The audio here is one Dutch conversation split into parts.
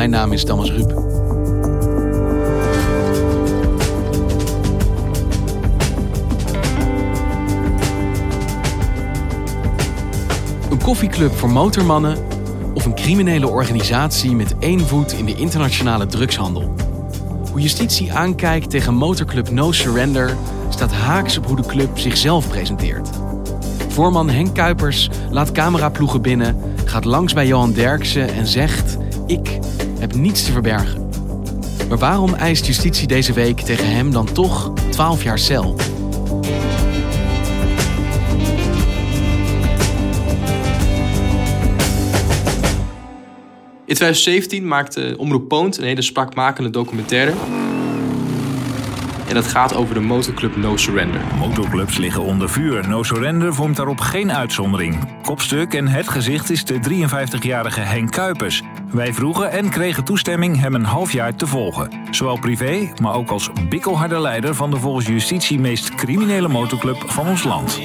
Mijn naam is Thomas Ruip. Een koffieclub voor motormannen of een criminele organisatie met één voet in de internationale drugshandel. Hoe justitie aankijkt tegen motorclub No Surrender staat haaks op hoe de club zichzelf presenteert. Voorman Henk Kuipers laat cameraploegen binnen, gaat langs bij Johan Derksen en zegt: Ik heb niets te verbergen. Maar waarom eist justitie deze week tegen hem dan toch 12 jaar cel? In 2017 maakte Omroep Poont een hele spraakmakende documentaire. En dat gaat over de motorclub No Surrender. Motorclubs liggen onder vuur. No Surrender vormt daarop geen uitzondering. Kopstuk en het gezicht is de 53-jarige Henk Kuipers. Wij vroegen en kregen toestemming hem een half jaar te volgen. Zowel privé, maar ook als bikkelharde leider van de volgens justitie meest criminele motorclub van ons land.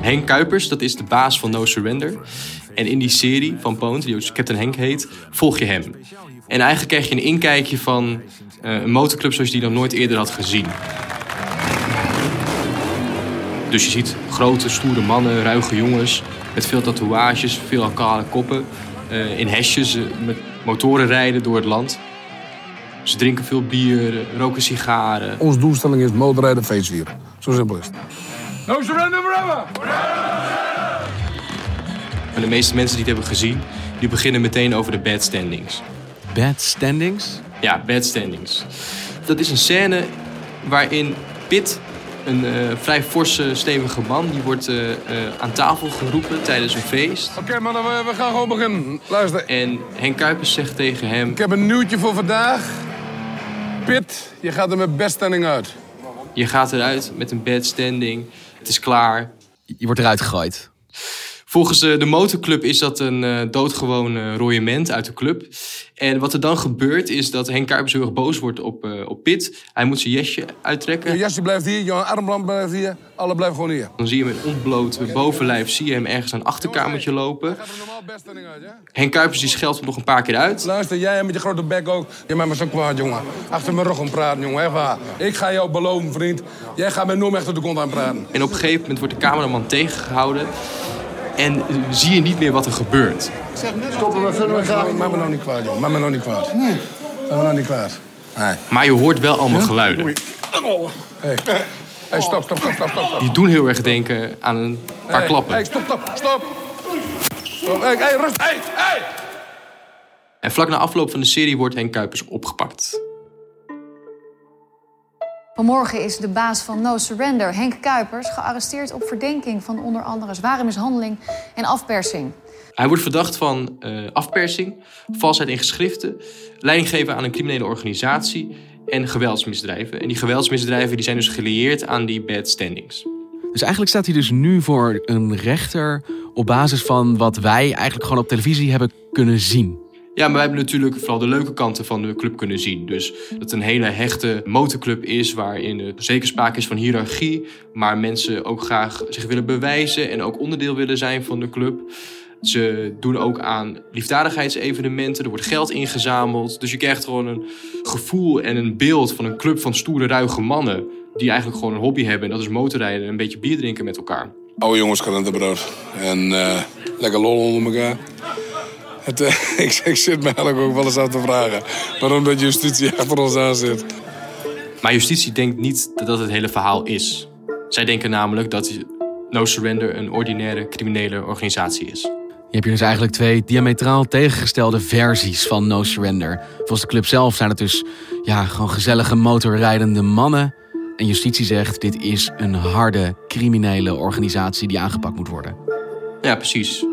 Henk Kuipers, dat is de baas van No Surrender. En in die serie van Poont, die ook Captain Henk heet, volg je hem. En eigenlijk krijg je een inkijkje van uh, een motorclub zoals je die nog nooit eerder had gezien. Dus je ziet grote, stoere mannen, ruige jongens met veel tatoeages, veel alkale koppen. Uh, in hesjes, uh, met motoren rijden door het land. Ze drinken veel bier, roken sigaren. Onze doelstelling is motorrijden feestvieren. Zo simpel is het. No surrender forever! En de meeste mensen die het hebben gezien, die beginnen meteen over de bad standings. Bad standings? Ja, bad standings. Dat is een scène waarin Pitt, een uh, vrij forse, stevige man, die wordt uh, uh, aan tafel geroepen tijdens een feest. Oké okay, mannen, we, we, gaan gewoon beginnen. Luister. En Henk Kuipers zegt tegen hem... Ik heb een nieuwtje voor vandaag. Pitt, je gaat er met bad standing uit. Je gaat eruit met een bad standing. Het is klaar. Je wordt eruit gegooid. Volgens de motorclub is dat een uh, doodgewoon royement uit de club. En wat er dan gebeurt is dat Henk Kuipers heel erg boos wordt op, uh, op Pitt. Hij moet zijn jesje uittrekken. Je jasje blijft hier, je armband blijft hier. Alle blijven gewoon hier. Dan zie je hem met ontbloot bovenlijf zie je hem ergens aan een achterkamertje lopen. Henk Kuipers die scheldt hem nog een paar keer uit. Luister, jij met je grote bek ook. Je maakt me zo kwaad, jongen. Achter mijn rug om praten, jongen. Echt waar. Ik ga jou beloven, vriend. Jij gaat met nooit achter de kont aan praten. En op een gegeven moment wordt de cameraman tegengehouden. En zie je niet meer wat er gebeurt. Stoppen we verder gaan. Maak me nou niet kwaad, joh. Maak me nou niet kwaad. Nee. Maak me nou niet kwaad. Nee. Maar je hoort wel allemaal geluiden. Hey. hey, stop, stop, stop, stop, stop. Die doen heel erg denken aan een paar hey, klappen. Hey, stop, stop, stop. stop. Hey, hey, rust. Hey, hey. En vlak na afloop van de serie wordt Henk Kuipers opgepakt. Vanmorgen is de baas van No Surrender, Henk Kuipers, gearresteerd op verdenking van onder andere zware mishandeling en afpersing. Hij wordt verdacht van uh, afpersing, valsheid in geschriften, leiding geven aan een criminele organisatie en geweldsmisdrijven. En die geweldsmisdrijven die zijn dus gelieerd aan die bad standings. Dus eigenlijk staat hij dus nu voor een rechter op basis van wat wij eigenlijk gewoon op televisie hebben kunnen zien. Ja, maar wij hebben natuurlijk vooral de leuke kanten van de club kunnen zien. Dus dat het een hele hechte motorclub is waarin er zeker sprake is van hiërarchie. Maar mensen ook graag zich willen bewijzen en ook onderdeel willen zijn van de club. Ze doen ook aan liefdadigheidsevenementen. Er wordt geld ingezameld. Dus je krijgt gewoon een gevoel en een beeld van een club van stoere, ruige mannen. Die eigenlijk gewoon een hobby hebben. En dat is motorrijden en een beetje bier drinken met elkaar. Oude jongens krentenbrood. En uh, lekker lol onder elkaar. Het, eh, ik, ik zit me eigenlijk ook wel eens aan te vragen waarom dat justitie achter ons aan zit. Maar justitie denkt niet dat dat het hele verhaal is. Zij denken namelijk dat No Surrender een ordinaire criminele organisatie is. Je hebt hier dus eigenlijk twee diametraal tegengestelde versies van No Surrender. Volgens de club zelf zijn het dus ja, gewoon gezellige motorrijdende mannen. En justitie zegt dit is een harde criminele organisatie die aangepakt moet worden. Ja, precies.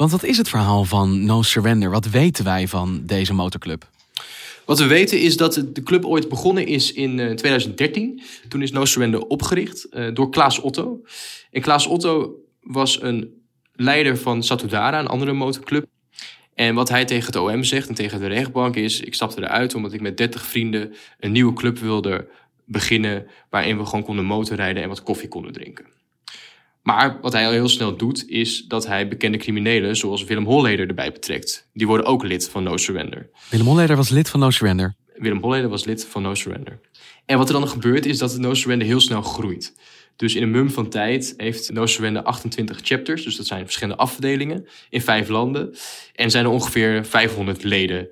Want wat is het verhaal van No Surrender? Wat weten wij van deze motorclub? Wat we weten is dat de club ooit begonnen is in 2013. Toen is No Surrender opgericht uh, door Klaas Otto. En Klaas Otto was een leider van Satudara, een andere motorclub. En wat hij tegen het OM zegt en tegen de rechtbank is: ik stapte eruit omdat ik met 30 vrienden een nieuwe club wilde beginnen waarin we gewoon konden motorrijden en wat koffie konden drinken. Maar wat hij al heel snel doet, is dat hij bekende criminelen zoals Willem Holleder erbij betrekt. Die worden ook lid van No Surrender. Willem Holleder was lid van No Surrender. Willem Holleder was lid van No Surrender. En wat er dan gebeurt, is dat No Surrender heel snel groeit. Dus in een mum van tijd heeft No Surrender 28 chapters, dus dat zijn verschillende afdelingen in vijf landen. En zijn er ongeveer 500 leden.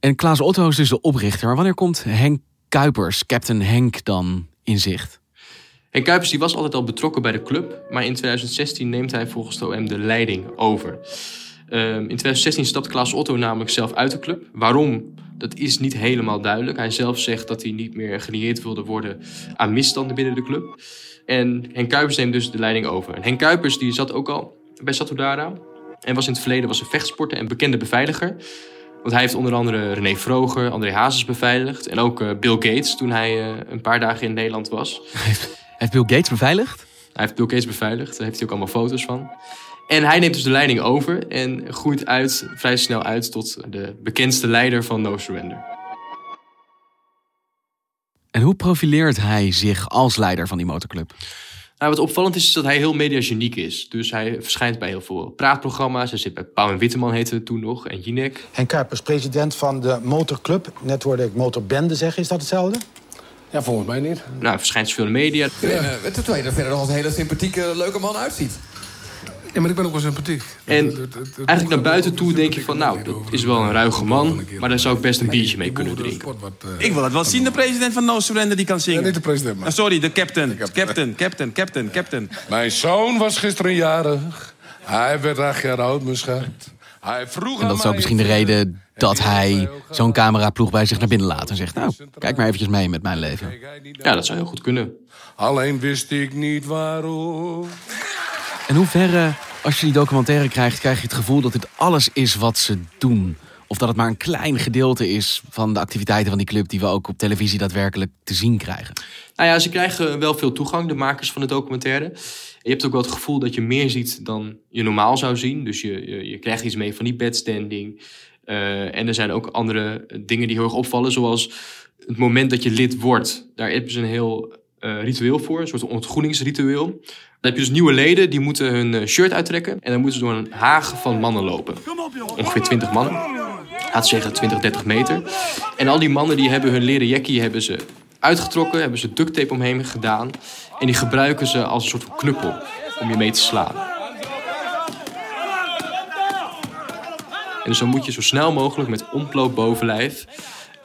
En Klaas Otto is dus de oprichter. Maar wanneer komt Henk Kuipers, Captain Henk, dan in zicht? Henk Kuipers die was altijd al betrokken bij de club, maar in 2016 neemt hij volgens de OM de leiding over. Ehm, in 2016 stapt Klaas Otto namelijk zelf uit de club. Waarom? Dat is niet helemaal duidelijk. Hij zelf zegt dat hij niet meer gelieerd wilde worden aan misstanden binnen de club. En Henk Kuipers neemt dus de leiding over. En Henk Kuipers die zat ook al bij Satudara. En was in het verleden was een vechtsporter en bekende beveiliger. Want hij heeft onder andere René Vroger, André Hazes beveiligd. En ook eh, Bill Gates toen hij uh, een paar dagen in Nederland was. Heeft Bill Gates beveiligd? Hij heeft Bill Gates beveiligd. Daar heeft hij ook allemaal foto's van. En hij neemt dus de leiding over en groeit uit, vrij snel uit tot de bekendste leider van No Surrender. En hoe profileert hij zich als leider van die motorclub? Nou, wat opvallend is, is dat hij heel mediageniek is. Dus hij verschijnt bij heel veel praatprogramma's. Hij zit bij Pauw en Witteman, heette het toen nog, en Jinek. Henk Kuipers, president van de motorclub. Net hoorde ik motorbende zeggen. Is dat hetzelfde? Ja, volgens mij niet. Nou, verschijnt veel in de media. Ja. Uh, terwijl je er verder nog als een hele sympathieke, leuke man uitziet. Ja, maar ik ben ook wel sympathiek. En eigenlijk naar buiten toe denk je van... nou, dat is wel een ruige man... maar daar zou ik best een biertje mee kunnen drinken. Ik wil het wel zien, de president van No Surrender die kan zingen. Ja, niet de president, maar. sorry, de captain. Captain, captain, captain, captain. Mijn zoon was gisteren jarig. Hij werd acht jaar oud, mijn schat. Hij vroeg en dat is ook misschien de reden dat hij zo'n cameraploeg bij zich naar binnen laat en zegt: Nou, kijk maar eventjes mee met mijn leven. Ja, dat zou heel goed kunnen. Alleen wist ik niet waarom. In hoeverre, als je die documentaire krijgt, krijg je het gevoel dat dit alles is wat ze doen? Of dat het maar een klein gedeelte is van de activiteiten van die club die we ook op televisie daadwerkelijk te zien krijgen? Nou ja, ze krijgen wel veel toegang, de makers van de documentaire. Je hebt ook wel het gevoel dat je meer ziet dan je normaal zou zien. Dus je, je, je krijgt iets mee van die bedstanding. Uh, en er zijn ook andere dingen die heel erg opvallen, zoals het moment dat je lid wordt. Daar hebben ze een heel uh, ritueel voor, een soort ontgroeningsritueel. Dan heb je dus nieuwe leden, die moeten hun eh, shirt uittrekken. En dan moeten ze door een haag van mannen lopen. Ongeveer 20 mannen. We zeggen 20, 30 meter. En al die mannen die hebben hun leren jackie hebben ze uitgetrokken, hebben ze duct tape omheen gedaan. En die gebruiken ze als een soort van knuppel om je mee te slaan. En dan moet je zo snel mogelijk met ontbloot bovenlijf,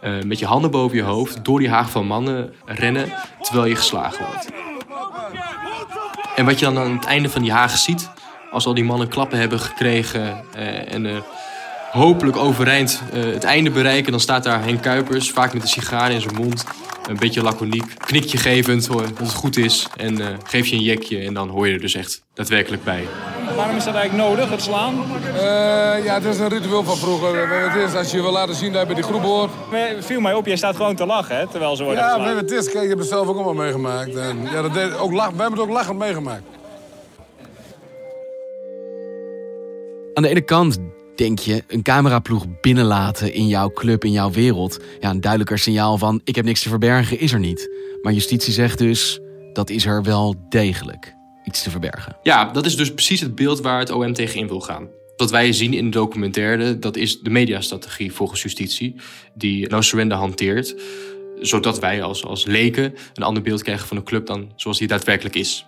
uh, met je handen boven je hoofd, door die haag van mannen rennen terwijl je geslagen wordt. En wat je dan aan het einde van die haag ziet, als al die mannen klappen hebben gekregen uh, en uh, hopelijk overeind het einde bereiken, dan staat daar Henk Kuipers, vaak met een sigaar in zijn mond, een beetje laconiek, knikje gevend dat het goed is en uh, geef je een jekje en dan hoor je er dus echt daadwerkelijk bij. Waarom is dat eigenlijk nodig, het slaan? Uh, ja, het is een ritueel van vroeger. Het is als je wil laten zien dat je bij die groep hoort. Viel mij op, jij staat gewoon te lachen, hè, terwijl ze worden Ja, geslagen. het is, kijk, je hebt het zelf ook allemaal meegemaakt. En, ja, dat deed, ook lach, we hebben het ook lachend meegemaakt. Aan de ene kant denk je, een cameraploeg binnenlaten in jouw club, in jouw wereld. Ja, een duidelijker signaal van ik heb niks te verbergen is er niet. Maar justitie zegt dus, dat is er wel degelijk. Iets te verbergen. Ja, dat is dus precies het beeld waar het OM tegen in wil gaan. Wat wij zien in de documentaire, dat is de mediastrategie volgens justitie, die No Surrender hanteert. Zodat wij als, als leken een ander beeld krijgen van de club dan zoals die daadwerkelijk is.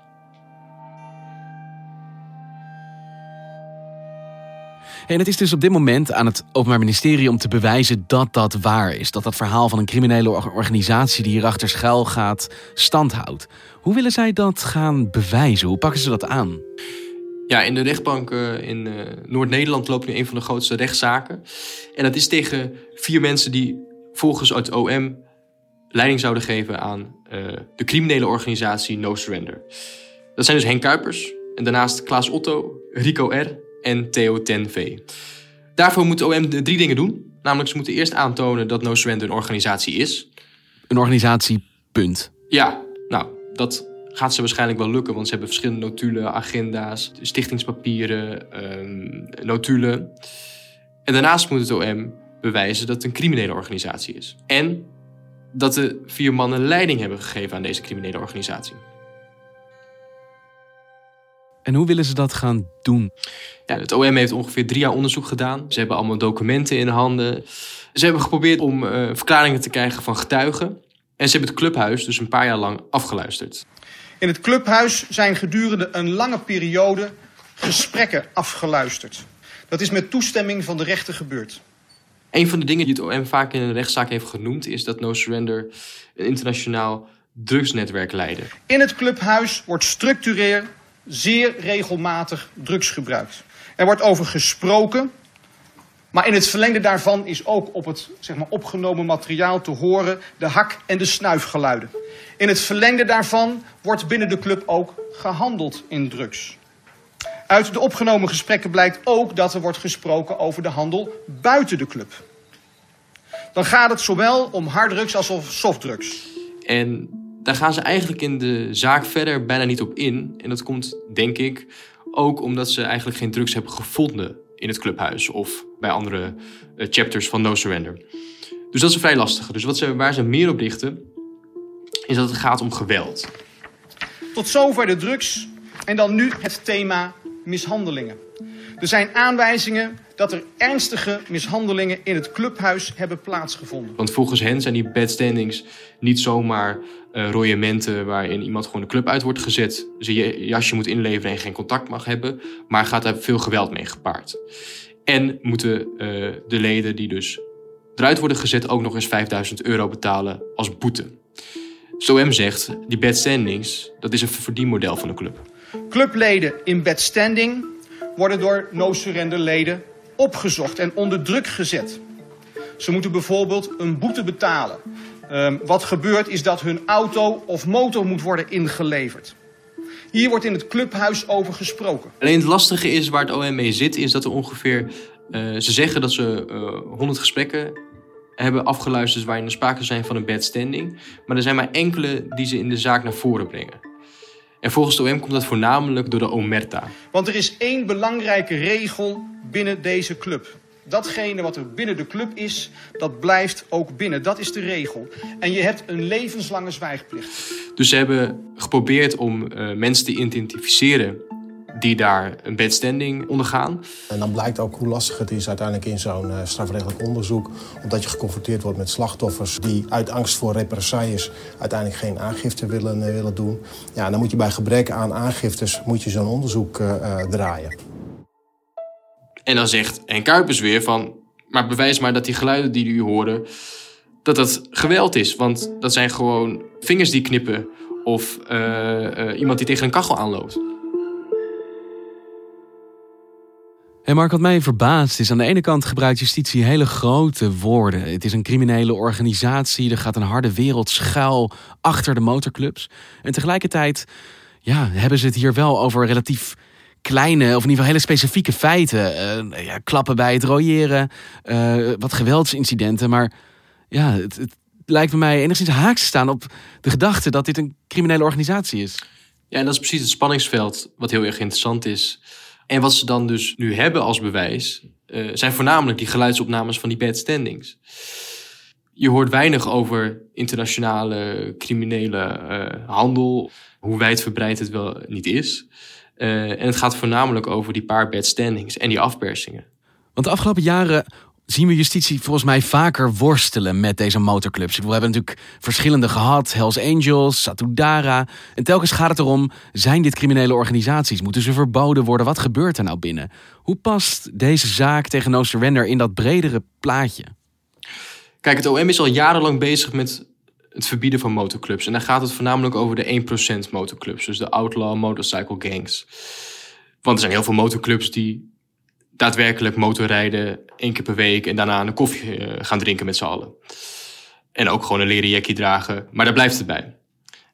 En het is dus op dit moment aan het Openbaar Ministerie om te bewijzen dat dat waar is. Dat dat verhaal van een criminele organisatie die hierachter schuil gaat standhoudt. Hoe willen zij dat gaan bewijzen? Hoe pakken ze dat aan? Ja, in de rechtbank uh, in uh, Noord-Nederland loopt nu een van de grootste rechtszaken. En dat is tegen vier mensen die volgens het OM leiding zouden geven aan uh, de criminele organisatie No Surrender. Dat zijn dus Henk Kuipers en daarnaast Klaas Otto, Rico R. en Theo Ten V. Daarvoor moet OM drie dingen doen. Namelijk, ze moeten eerst aantonen dat No Surrender een organisatie is. Een organisatie, punt. Ja, nou, dat gaat ze waarschijnlijk wel lukken, want ze hebben verschillende notulen, agenda's, stichtingspapieren, um, notulen. En daarnaast moet het OM bewijzen dat het een criminele organisatie is. En dat de vier mannen leiding hebben gegeven aan deze criminele organisatie. En hoe willen ze dat gaan doen? Ja, het OM heeft ongeveer drie jaar onderzoek gedaan. Ze hebben allemaal documenten in handen. Ze hebben geprobeerd om uh, verklaringen te krijgen van getuigen. En ze hebben het clubhuis dus een paar jaar lang afgeluisterd. In het clubhuis zijn gedurende een lange periode gesprekken afgeluisterd. Dat is met toestemming van de rechter gebeurd. Een van de dingen die het OM vaak in een rechtszaak heeft genoemd... is dat No Surrender een internationaal drugsnetwerk leidde. In het clubhuis wordt structureel zeer regelmatig drugs gebruikt. Er wordt over gesproken, maar in het verlengde daarvan is ook op het zeg maar, opgenomen materiaal te horen de hak- en de snuifgeluiden. In het verlengde daarvan wordt binnen de club ook gehandeld in drugs. Uit de opgenomen gesprekken blijkt ook dat er wordt gesproken over de handel buiten de club. Dan gaat het zowel om harddrugs als om softdrugs. En daar gaan ze eigenlijk in de zaak verder bijna niet op in. En dat komt, denk ik, ook omdat ze eigenlijk geen drugs hebben gevonden in het clubhuis of bij andere uh, chapters van No Surrender. Dus dat is een vrij lastige. Dus wat ze, waar ze meer op richten, is dat het gaat om geweld. Tot zover de drugs en dan nu het thema mishandelingen. Er zijn aanwijzingen dat er ernstige mishandelingen in het clubhuis hebben plaatsgevonden. Want volgens hen zijn die bedstandings niet zomaar uh, royementen waarin iemand gewoon de club uit wordt gezet, zijn je jasje moet inleveren en geen contact mag hebben, maar gaat daar veel geweld mee gepaard. En moeten uh, de leden die dus eruit worden gezet ook nog eens 5000 euro betalen als boete. SOM zegt, die bedstandings, dat is een verdienmodel van de club. Clubleden in bedstanding worden door no-surrender leden opgezocht en onder druk gezet. Ze moeten bijvoorbeeld een boete betalen. Um, wat gebeurt is dat hun auto of motor moet worden ingeleverd. Hier wordt in het clubhuis over gesproken. Alleen het lastige is waar het OM mee zit, is dat er ongeveer. Uh, ze zeggen dat ze uh, 100 gesprekken hebben afgeluisterd waarin er sprake zijn van een bad standing. Maar er zijn maar enkele die ze in de zaak naar voren brengen. En volgens de OM komt dat voornamelijk door de omerta. Want er is één belangrijke regel binnen deze club. Datgene wat er binnen de club is, dat blijft ook binnen. Dat is de regel. En je hebt een levenslange zwijgplicht. Dus ze hebben geprobeerd om uh, mensen te identificeren die daar een bedstanding ondergaan. En dan blijkt ook hoe lastig het is uiteindelijk in zo'n uh, strafrechtelijk onderzoek. Omdat je geconfronteerd wordt met slachtoffers die uit angst voor represailles uiteindelijk geen aangifte willen, uh, willen doen. Ja, dan moet je bij gebrek aan aangiftes moet je zo'n onderzoek uh, draaien. En dan zegt Henk Kuipers weer van... maar bewijs maar dat die geluiden die u horen... dat dat geweld is. Want dat zijn gewoon vingers die knippen... of iemand die tegen een kachel aanloopt. Hey Mark, wat mij verbaast is, aan de ene kant gebruikt justitie hele grote woorden. Het is een criminele organisatie, er gaat een harde wereld schuil achter de motorclubs. En tegelijkertijd ja, hebben ze het hier wel over relatief kleine, of in ieder geval hele specifieke feiten. Uh, ja, klappen bij het royeren, uh, wat geweldsincidenten. Maar ja, het, het lijkt bij mij enigszins haaks te staan op de gedachte dat dit een criminele organisatie is. Ja, en dat is precies het spanningsveld wat heel erg interessant is. En wat ze dan dus nu hebben als bewijs, uh, zijn voornamelijk die geluidsopnames van die bad standings. Je hoort weinig over internationale criminele handel, hoe wijdverbreid het wel niet is. Uh, en het gaat voornamelijk over die paar bad standings en die afpersingen. Want de afgelopen jaren zien we justitie volgens mij vaker worstelen met deze motorclubs. We hebben natuurlijk verschillende gehad. Hells Angels, Satudara. En telkens gaat het erom, zijn dit criminele organisaties? Moeten ze verboden worden? Wat gebeurt er nou binnen? Hoe past deze zaak tegen No Surrender in dat bredere plaatje? Kijk, het OM is al jarenlang bezig met het verbieden van motorclubs. En dan gaat het voornamelijk over de 1% motorclubs. Dus de outlaw motorcycle gangs. Want er zijn heel veel motorclubs die daadwerkelijk motorrijden één keer per week en daarna een koffie eh, gaan drinken met z'n allen. En ook gewoon een leren jackie dragen, maar daar blijft het bij.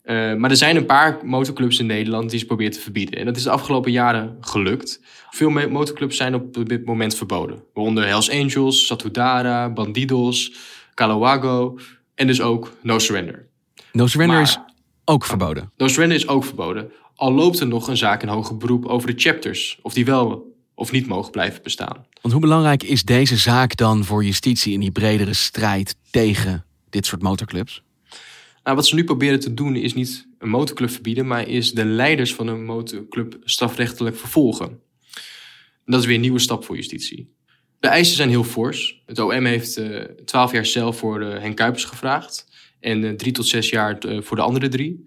Uh, maar er zijn een paar motorclubs in Nederland die ze proberen te verbieden. En dat is de afgelopen jaren gelukt. Veel motorclubs zijn op dit moment verboden. Waaronder Hells Angels, Satudara, Bandidos, Calawago en dus ook No Surrender. No Surrender maar, is ook verboden? No Surrender is ook verboden. Al loopt er nog een zaak in hoger beroep over de chapters. Of die wel of niet mogen blijven bestaan. Want hoe belangrijk is deze zaak dan voor justitie in die bredere strijd tegen dit soort motorclubs? Nou, wat ze nu proberen te doen is niet een motorclub verbieden, maar is de leiders van een motorclub strafrechtelijk vervolgen. dat is weer een nieuwe stap voor justitie. De eisen zijn heel fors. Het OM heeft eh, 12 jaar cel voor uh, Henk Kuipers gevraagd en uh, drie tot zes jaar voor de andere drie.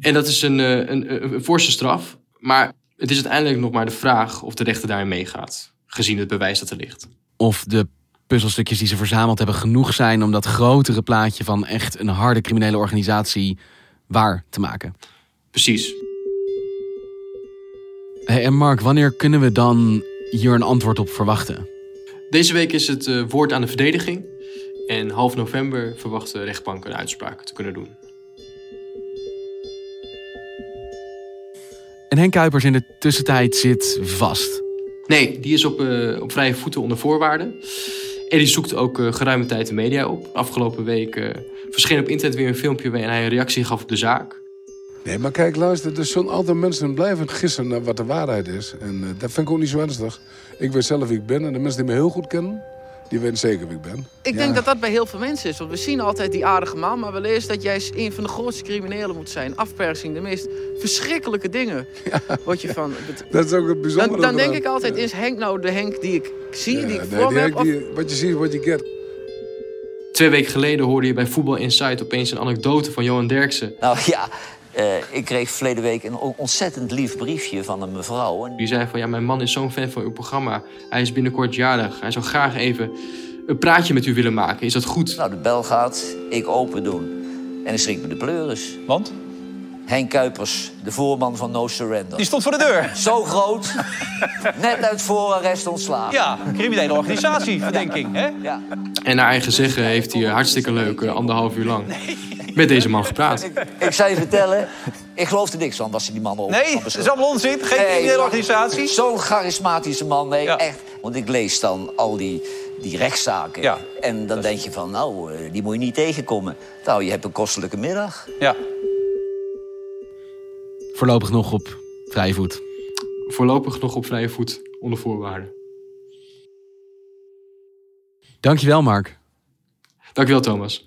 En dat is een, een, een, een forse straf, maar het is uiteindelijk nog maar de vraag of de rechter daarin meegaat, gezien het bewijs dat er ligt. Of de puzzelstukjes die ze verzameld hebben genoeg zijn om dat grotere plaatje van echt een harde criminele organisatie waar te maken. Precies. Hey, en Mark, wanneer kunnen we dan hier een antwoord op verwachten? Deze week is het uh, woord aan de verdediging. En half november verwacht de rechtbank een uitspraak te kunnen doen. En Henk Kuipers in de tussentijd zit vast. Nee, die is op, uh, op vrije voeten onder voorwaarden. En die zoekt ook uh, geruime tijd de media op. Afgelopen week verscheen op internet weer een filmpje waarin hij een reactie gaf op de zaak. Nee, maar kijk, luister, er zullen altijd mensen blijven gissen naar wat de waarheid is. En dat vind ik ook niet zo ernstig. Ik weet zelf wie ik ben en de mensen die me heel goed kennen, die weten zeker wie ik ben. Ik denk dat dat bij heel veel mensen is. Want we zien altijd die aardige man, maar we lezen dat jij een van de grootste criminelen moet zijn. Afpersing, de meest verschrikkelijke dingen. Ja, Word je van. Dat is ook het bijzondere. Dan, dan denk ik altijd, is Henk nou de Henk die ik zie, die ik nee, voor me heb? Die, wat je ziet, wat je get. Twee weken geleden hoorde je bij Voetbal Insight opeens een anekdote van Johan Derksen. Nou ja, uh, ik kreeg verleden week een ontzettend lief briefje van een mevrouw. Die zei van, ja, mijn man is zo'n fan van uw programma. Hij is binnenkort jarig. Hij zou graag even een praatje met u willen maken. Is dat goed? Nou, de bel gaat, ik open doen. En dan schrik me de pleuris. Want? Henk Kuipers, de voorman van No Surrender. Die stond voor de deur. Zo groot. Net uit voorarrest ontslagen. Ja, criminele organisatie, verdenking. Hè? Ja. En naar eigen zeggen heeft hij hartstikke leuk anderhalf uur lang met deze man gepraat. Ik, ik zou je vertellen, ik geloof er niks van als ze die man op. Nee, dat is allemaal onzin. Geen criminele organisatie. Zo'n charismatische man, nee, echt. Want ik lees dan al die, die rechtszaken. Ja. En dan denk je van, nou, eh, die moet je niet tegenkomen. Nou, je hebt een kostelijke middag. Ja. Voorlopig nog op vrije voet. Voorlopig nog op vrije voet, onder voorwaarden. Dankjewel, Mark. Dankjewel, Thomas.